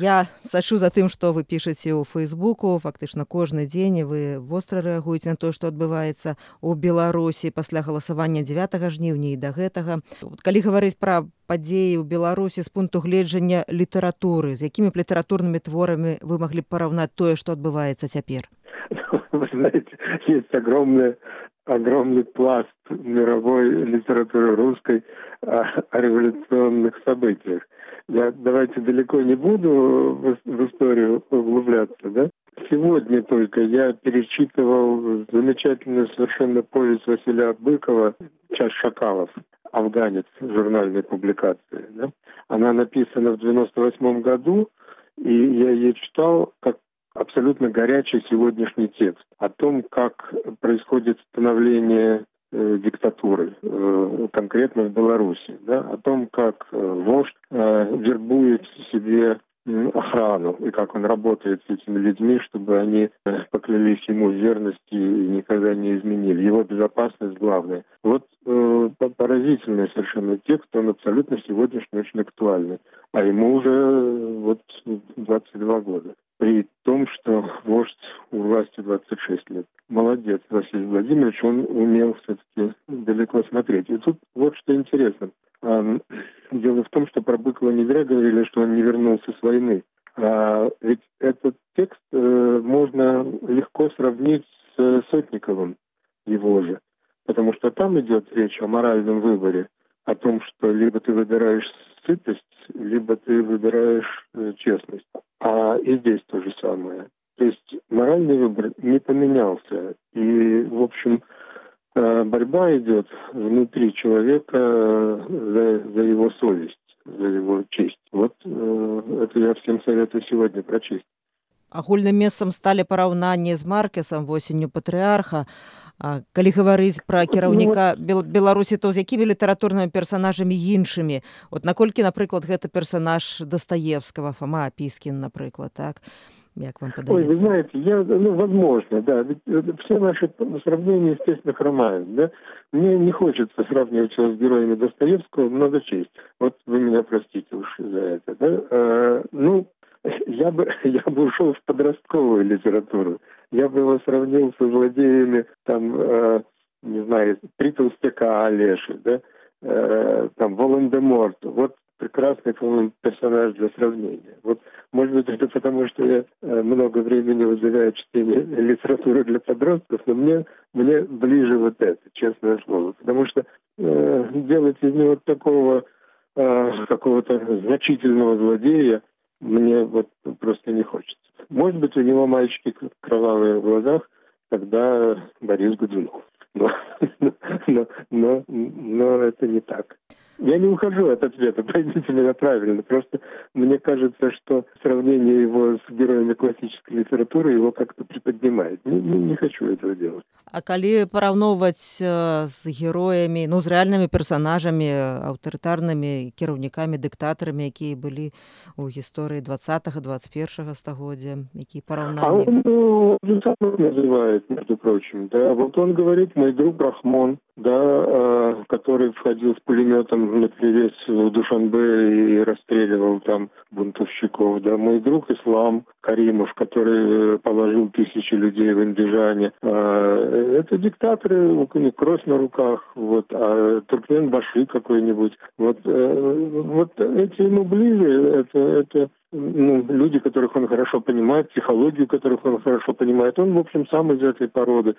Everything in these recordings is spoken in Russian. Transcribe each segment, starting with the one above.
Я сачу за тым, што вы пішаце ў фэйсбуку фактычна кожны дзень вы востра рэагуеце на тое, што адбываецца ў Беларусі пасля галасавання 9 жніўня і да гэтага. Калі гаварыць пра падзеі ў Беларусі з пункту гледжання літаратуры, з якімі літаратурнымі творамі вы маглі параўнаць тое, што адбываецца цяпер. Вы знаете, есть огромная огромный пласт мировой литературы русской о, о революционных событиях я давайте далеко не буду в, в историю углубляться, да? Сегодня только я перечитывал замечательную совершенно повесть Василия Быкова «Час шакалов», афганец, журнальной публикации. Да? Она написана в 98 году, и я ее читал как абсолютно горячий сегодняшний текст о том, как происходит становление Э, диктатуры, э, конкретно в Беларуси, да, о том, как э, вождь вербует себе охрану и как он работает с этими людьми, чтобы они поклялись ему в верности и никогда не изменили. Его безопасность главная. Вот э, поразительный совершенно текст, он абсолютно сегодняшний очень актуальный. А ему уже вот 22 года при том, что вождь у власти 26 лет. Молодец, Василий Владимирович, он умел все-таки далеко смотреть. И тут вот что интересно. Дело в том, что про Быкова не зря говорили, что он не вернулся с войны. А ведь этот текст э, можно легко сравнить с Сотниковым, его же. Потому что там идет речь о моральном выборе, о том, что либо ты выбираешь сытость, либо ты выбираешь э, честность. А и здесь то же самое. То есть моральный выбор не поменялся. И, в общем, э, борьба идет внутри человека э, за, за его совесть, за его честь. Вот это я всем советую сегодня прочесть. Агульным месцам сталі параўнанні з маркесам восенню патрыарха калі гаварыць пра кіраўніка ну, беларусі то з якімі літаратурнымі персонажамі іншымі от наколькі напрыклад гэта персонаж дастаевского фома апіскін напрыклад так як вам Ой, вы знаете я ну возможно да ведь э, все наши сравнения естественно хромают да. Мне не хочется сравнивать его с героями достоевского много честь. Вот вы меня простите уж за это да. А, ну я бы я бы ушел в подростковую литературу. Я бы его сравнил со злодеями там э, не знаю три толстяка олеши да э, там волан-де-морт. Вот прекрасный по-моему персонаж для сравнения вот может быть это потому что я э, много времени вызываю чтение литературы для подростков но мне мне ближе вот это честное слово потому что э, делать из него такого э, какого-то значительного злодея мне вот просто не хочется. Может быть, у него мальчики кровавые в глазах, когда Борис Годунов. Но, но, но, но это не так. Я не ухожу от ответа, поймите меня правильно. Просто мне кажется, что сравнение его с героями классической литературы его как-то приподнимает. Не, не, не хочу этого делать. А калі параўноўваць з э, героямі ну з рэальнымі персанажамі аўтарытарнымі кіраўнікамі дыктатарамі якія былі у гісторыі два 21 стагоддзя які параўнанні ну, называет между прочим да вот он говорит мой друг рахмон да который входил с пулеметом привес в душанбе и расстреливал там бунтовщиков да мой друг ислам каримов который э, положил тысячи людей в индижане э, это диктаторы, у них кровь на руках, вот, а Туркмен Баши какой-нибудь. Вот, э, вот эти ему ближе, это, это ну, люди, которых он хорошо понимает, психологию которых он хорошо понимает. Он, в общем, сам из этой породы.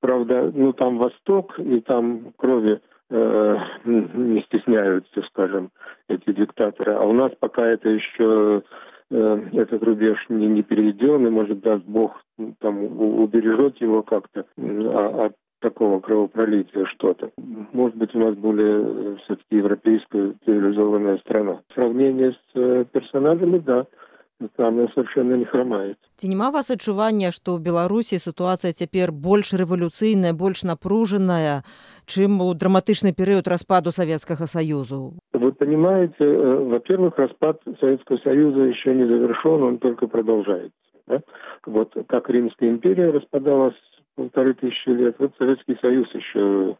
Правда, ну, там Восток, и там крови э, не стесняются, скажем, эти диктаторы. А у нас пока это еще Э, этот рубеж не, не переведен, и, может, даст Бог, там, убережет его как-то а, от такого кровопролития что-то. Может быть, у нас более э, все-таки европейская цивилизованная страна. Сравнение с э, персонажами, да, там совершенно не хромает. Ці няма вас адчування, што ў Беларусі сітуацыя цяпер больш рэвалюцыйная, больш напружаная, чым у драматычны перыяд распаду Савецкага Саюзу? Вы понимаете, э, во-первых, распад Советского Союза еще не завершен, он только продолжается. Да? Вот как Римская империя распадалась полторы тысячи лет, вот Советский Союз еще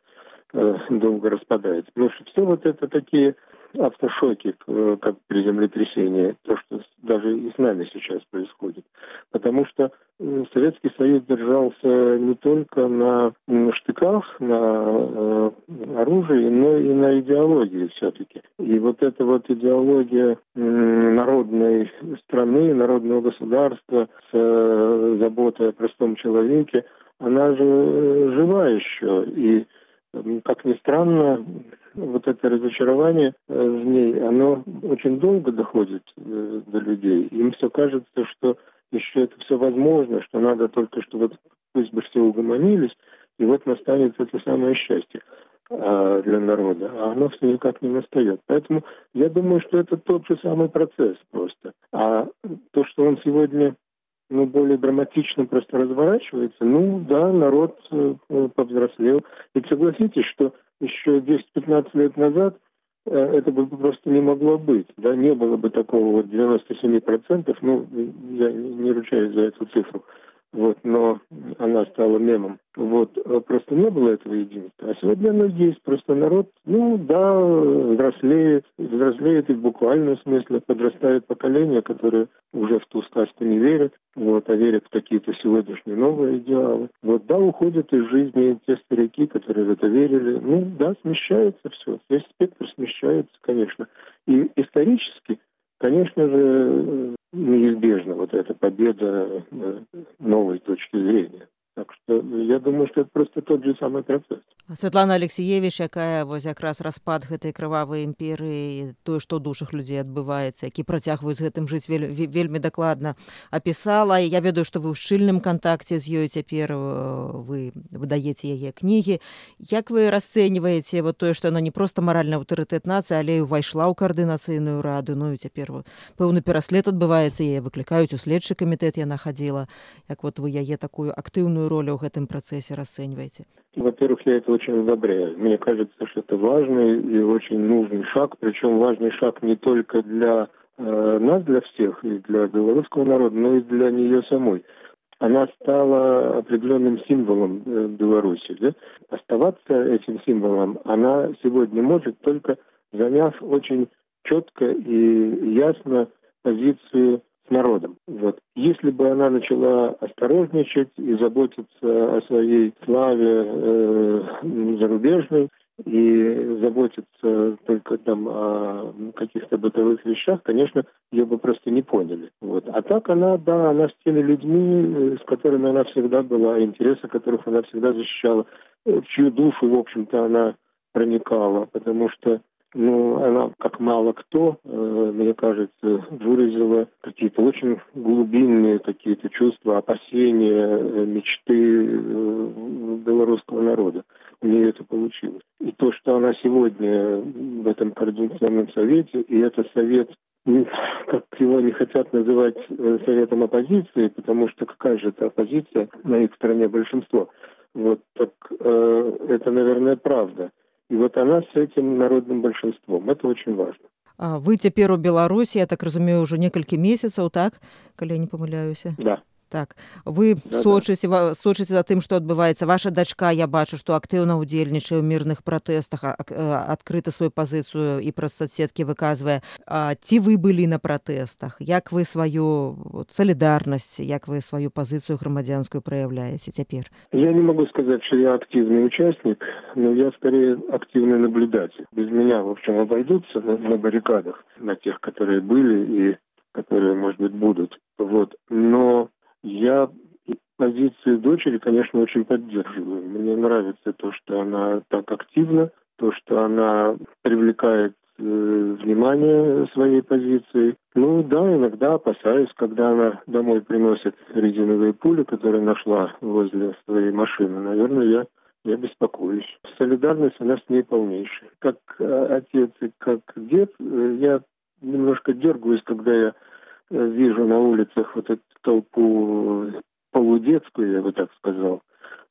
э, долго распадается. Потому что все вот это такие автошоке, как при землетрясении, то, что даже и с нами сейчас происходит. Потому что Советский Союз держался не только на штыках, на э, оружии, но и на идеологии все-таки. И вот эта вот идеология народной страны, народного государства с э, заботой о простом человеке, она же жива еще. И, как ни странно, вот это разочарование э, в ней, оно очень долго доходит до людей. Им все кажется, что еще это все возможно, что надо только, чтобы пусть бы все угомонились, и вот настанет это самое счастье а, для народа, а оно все никак не настает. Поэтому я думаю, что это тот же самый процесс просто. А то, что он сегодня ну, более драматично просто разворачивается, ну да, народ э, повзрослел. И согласитесь, что еще 10-15 лет назад Э, это бы просто не могло быть. Да, не было бы такого вот 97%, ну, я не ручаюсь за эту цифру, вот, но она стала мемом. Вот, э, просто не было этого единства. А сегодня оно есть, просто народ, ну, да, взрослеет, взрослеет и в буквальном смысле подрастает поколение, которое уже в ту сказку не верит, вот, а верят в какие-то сегодняшние новые идеалы. Вот, да, уходят из жизни те старики, которые в это верили. Ну, да, смещается все, весь спектр смещается, конечно. И исторически Конечно же, неизбежна вот эта победа э, новой точки зрения. Так что я думаю, что это просто тот же самый процесс. Святлана Алексеевич, якая вось якраз распад гэтай крывавай імперыі тое што душах людзей адбываецца які працягваюць гэтым жыць вель, вельмі дакладна апісала я ведаю што вы ў шчыльным кантакце з ёй цяпер э, вы выдаеце яе кнігі як вы расцэньваеце вот тое што она не проста маральны аўтарытэт нацыі але ўвайшла ў каардынацыйную раду? Ну і цяпер вот, пэўны пераслед адбываецца яе выклікаюць у следчы камітэт яна хадзіла як вот вы яе такую актыўную ролю ў гэтым працэсе расцэньваеце во-первых я это очень одобряю. Мне кажется, что это важный и очень нужный шаг, причем важный шаг не только для э, нас, для всех, и для белорусского народа, но и для нее самой. Она стала определенным символом э, Беларуси. Да? Оставаться этим символом она сегодня может только заняв очень четко и ясно позицию с народом. Вот. Если бы она начала осторожничать и заботиться о своей славе э, зарубежной, и заботиться только там о каких-то бытовых вещах, конечно, ее бы просто не поняли. Вот. А так она, да, она с теми людьми, э, с которыми она всегда была, интересы которых она всегда защищала, в чью душу, в общем-то, она проникала, потому что ну, она, как мало кто, э, мне кажется, выразила какие-то очень глубинные какие-то чувства, опасения, э, мечты э, белорусского народа. У нее это получилось. И то, что она сегодня в этом координационном совете, и это совет ну, как его не хотят называть советом оппозиции, потому что какая же это оппозиция, на их стороне большинство. Вот так э, это, наверное, правда. И вот она с этим народным большинством. Это очень важно. А вы цяпер у Беларусі, я так разумею, ўжо некалькі месяцаў, так, калі я не памыляюся. Да так вы да, сочыце да. сочыце за тым што адбываецца ваша дачка я бачу што актыўна ўдзельнічае ў мірных пратэстах адкрыта сваю пазіцыю і праз соцсеткі выказвае ці вы былі на пратэстах як вы сваю салідарнасць як вы сваю пазіцыю грамадзянскую праяўляеце цяпер я не могу сказать что я активный участник но я скорее активный наблюдатель без меня в общем обойдутся на, на баррикадах на тех которые были и которые может быть будут вот но я позицию дочери, конечно, очень поддерживаю. Мне нравится то, что она так активна, то, что она привлекает э, внимание своей позиции. Ну да, иногда опасаюсь, когда она домой приносит резиновые пули, которые нашла возле своей машины. Наверное, я я беспокоюсь. Солидарность у нас с ней полнейшая. Как э, отец и как дед, э, я немножко дергаюсь, когда я вижу на улицах вот эту толпу полудетскую, я бы так сказал.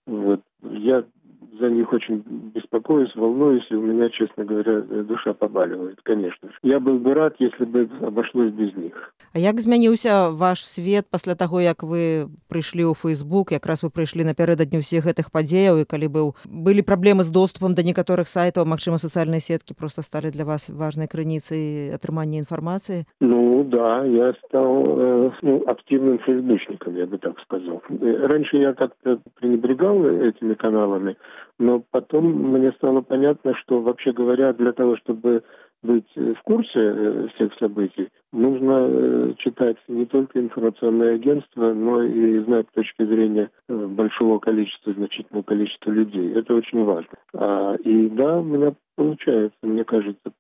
Вот Я за них очень беспокоюсь, волнуюсь, и у меня, честно говоря, душа побаливает, конечно. Я был бы рад, если бы обошлось без них. А як змяніўся ваш свет пасля таго, як вы прыйшлі ў Facebook, якраз вы прыйшлі напярэдадні ўсіх гэтых падзеяў і калі быў былі праблемы з доступам да некаторых сайтаў, магчыма, сацыяльныя сеткі просто сталі для вас важнай крыніцай атрымання інфармацыі? Ну да, я стал э, ну, активным фейсбучником, я бы так сказал. Раньше я как-то пренебрегал этими каналами, но потом мне стало понятно, что вообще говоря, для того, чтобы быть в курсе э, всех событий, нужно э, читать не только информационное агентство, но и знать точки зрения э, большого количества, значительного количества людей. Это очень важно. А, и да, у меня получается, мне кажется,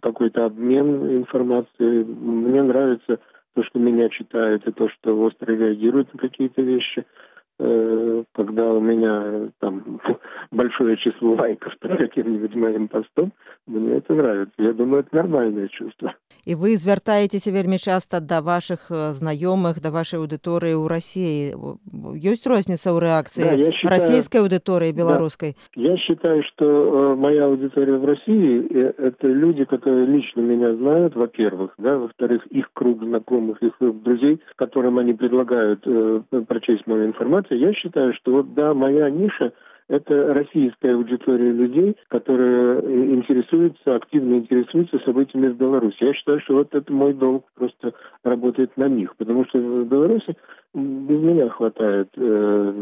какой-то обмен информацией. Мне нравится то, что меня читают, и то, что остро реагируют на какие-то вещи – Э, когда у меня там большое число лайков под каким-нибудь моим постом, мне это нравится. Я думаю, это нормальное чувство. И вы звяртаецеся вельмі часта да ваших э, знаёмых, да вашай аўдыторыі ў рассіі. Ёсць розніца ў рэакцыі да, считаю... расійскай аўдыторыі беларускай? Да. Я считаю, что э, моя аудитория в России – это люди, которые лично меня знают, во-первых, да, во-вторых, их круг знакомых, их друзей, которым они предлагают э, прочесть мою информацию, информации, я считаю, что вот да, моя ниша это российская аудитория людей, которые интересуются, активно интересуются событиями в Беларуси. Я считаю, что вот это мой долг просто работает на них, потому что в Беларуси без меня хватает э,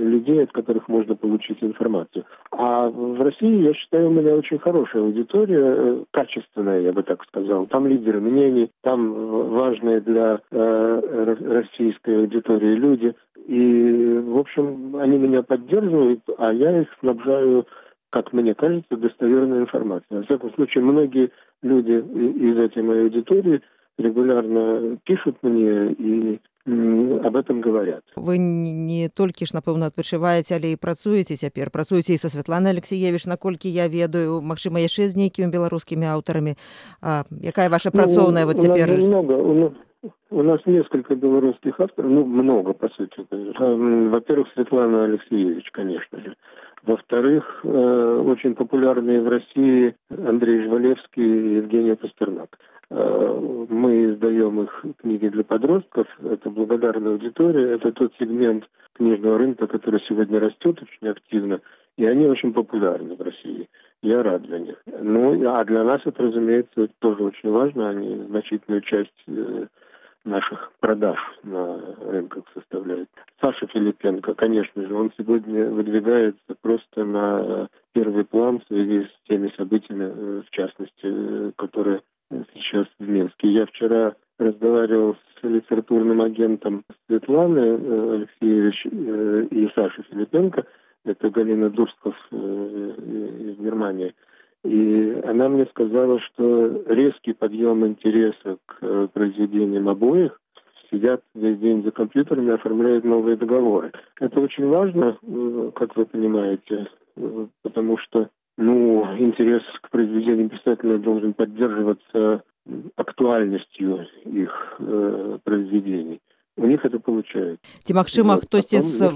людей, от которых можно получить информацию. А в России, я считаю, у меня очень хорошая аудитория, э, качественная, я бы так сказал. Там лидеры мнений, там важные для э, российской аудитории люди. И, в общем, они меня поддерживают, а я их снабжаю, как мне кажется, достоверной информацией. Во всяком случае, многие люди из этой моей аудитории регулярно пишут мне и об этом говорят. Вы не толькі ж напэўна адпачываеце, але і працуеце цяпер працуеце і са Святланай Алексеевич, наколькі я ведаю, магчыма яшчэ з нейкімі беларускімі аўтарамі. Якая ваша працоўная ну, вот цяпер много у, у нас несколько белорусских авторов, ну много по сути. Во-первых, Светлана Алексеевич, конечно же. Во-вторых, э, очень популярные в России Андрей Жвалевский и Евгений Пастернак. Э, мы издаем их книги для подростков. Это благодарная аудитория. Это тот сегмент книжного рынка, который сегодня растет очень активно. И они очень популярны в России. Я рад за них. Ну, а для нас это, разумеется, тоже очень важно. Они значительную часть э, наших продаж на рынках составляют. Саша Филипенко, конечно же, он сегодня выдвигается просто на первый план в связи с теми событиями, э, в частности, которые сейчас в Минске. Я вчера разговаривал с литературным агентом Светланы э, Алексеевич э, и Сашей Филипенко, это Галина Дурсков э, из Германии. И она мне сказала, что резкий подъем интереса к произведениям обоих сидят весь день за компьютерами, оформляют новые договоры. Это очень важно, как вы понимаете, потому что ну, интерес к произведениям писателя должен поддерживаться актуальностью их э, произведений. У них это получается. Ці магчыма вот, хтосьці з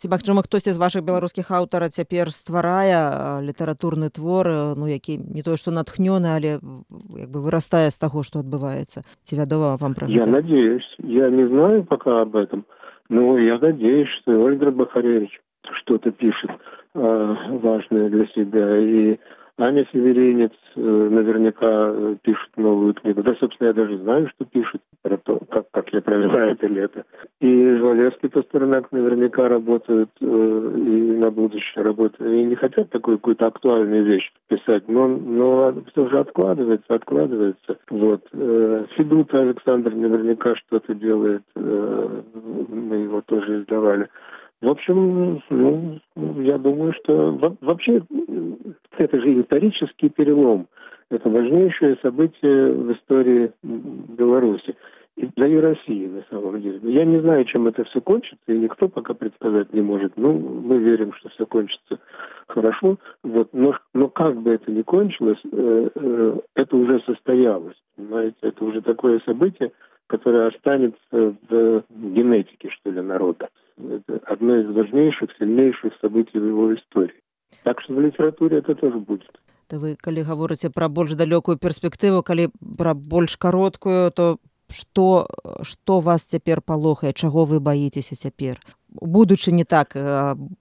ці магчыма хтосьці з вашых беларускіх аўтара цяпер стварае літаратурны твор ну які не тое што натхнёны але як бы вырастае з таго што адбываецца? Ці вядома вам пра я надеюсь. Я не знаю пока об этом но я надеюсь что ольга бахаревич что-то пишет э, важное для себя. И Аня Северинец э, наверняка э, пишет новую книгу. Да, собственно, я даже знаю, что пишет, про то, как, как я провела это лето. И Жвалевский Пастернак наверняка работают э, и на будущее работают. И не хотят такую какую-то актуальную вещь писать, но, но все же откладывается, откладывается. Вот. Э, Федута Александр наверняка что-то делает. Мы его тоже издавали. В общем, ну, я думаю, что вообще это же исторический перелом. Это важнейшее событие в истории Беларуси. И да и России, на самом деле. Я не знаю, чем это все кончится, и никто пока предсказать не может. Ну, мы верим, что все кончится хорошо. Вот. Но, но как бы это ни кончилось, э, э, это уже состоялось. Понимаете, это уже такое событие, которое останется в генетике, что ли, народа. Это одно из важнейших, сильнейших событий в его истории. Так что в литературе это тоже будет. Да вы, калі гаворыце пра больш далёкую перспектыву, калі пра больш кароткую, то што, што вас цяпер палохае, чаго вы баіцеся цяпер? будучы не так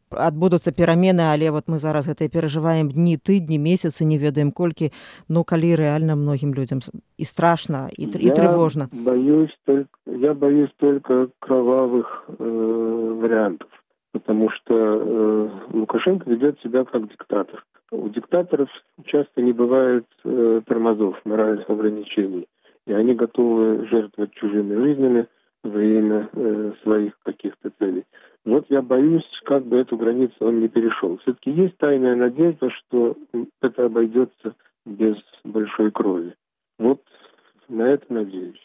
адбудуцца перамены але вот мы зараз гэта перажываем дні тыдні месяцы не ведаем колькі ну калі рэальна многім людзям і страшна і, і трывожна боюсь только я боюсь только кровавых э, вариантов потому что э, лукашенко ведет себя как диктатор у диктаторов часто не бывает э, тормозов моральных ограничений и они готовы жертвовать чужими жизнями во имя э, своих каких-то целей. Вот я боюсь, как бы эту границу он не перешел. Все-таки есть тайная надежда, что это обойдется без большой крови. Вот на это надеюсь.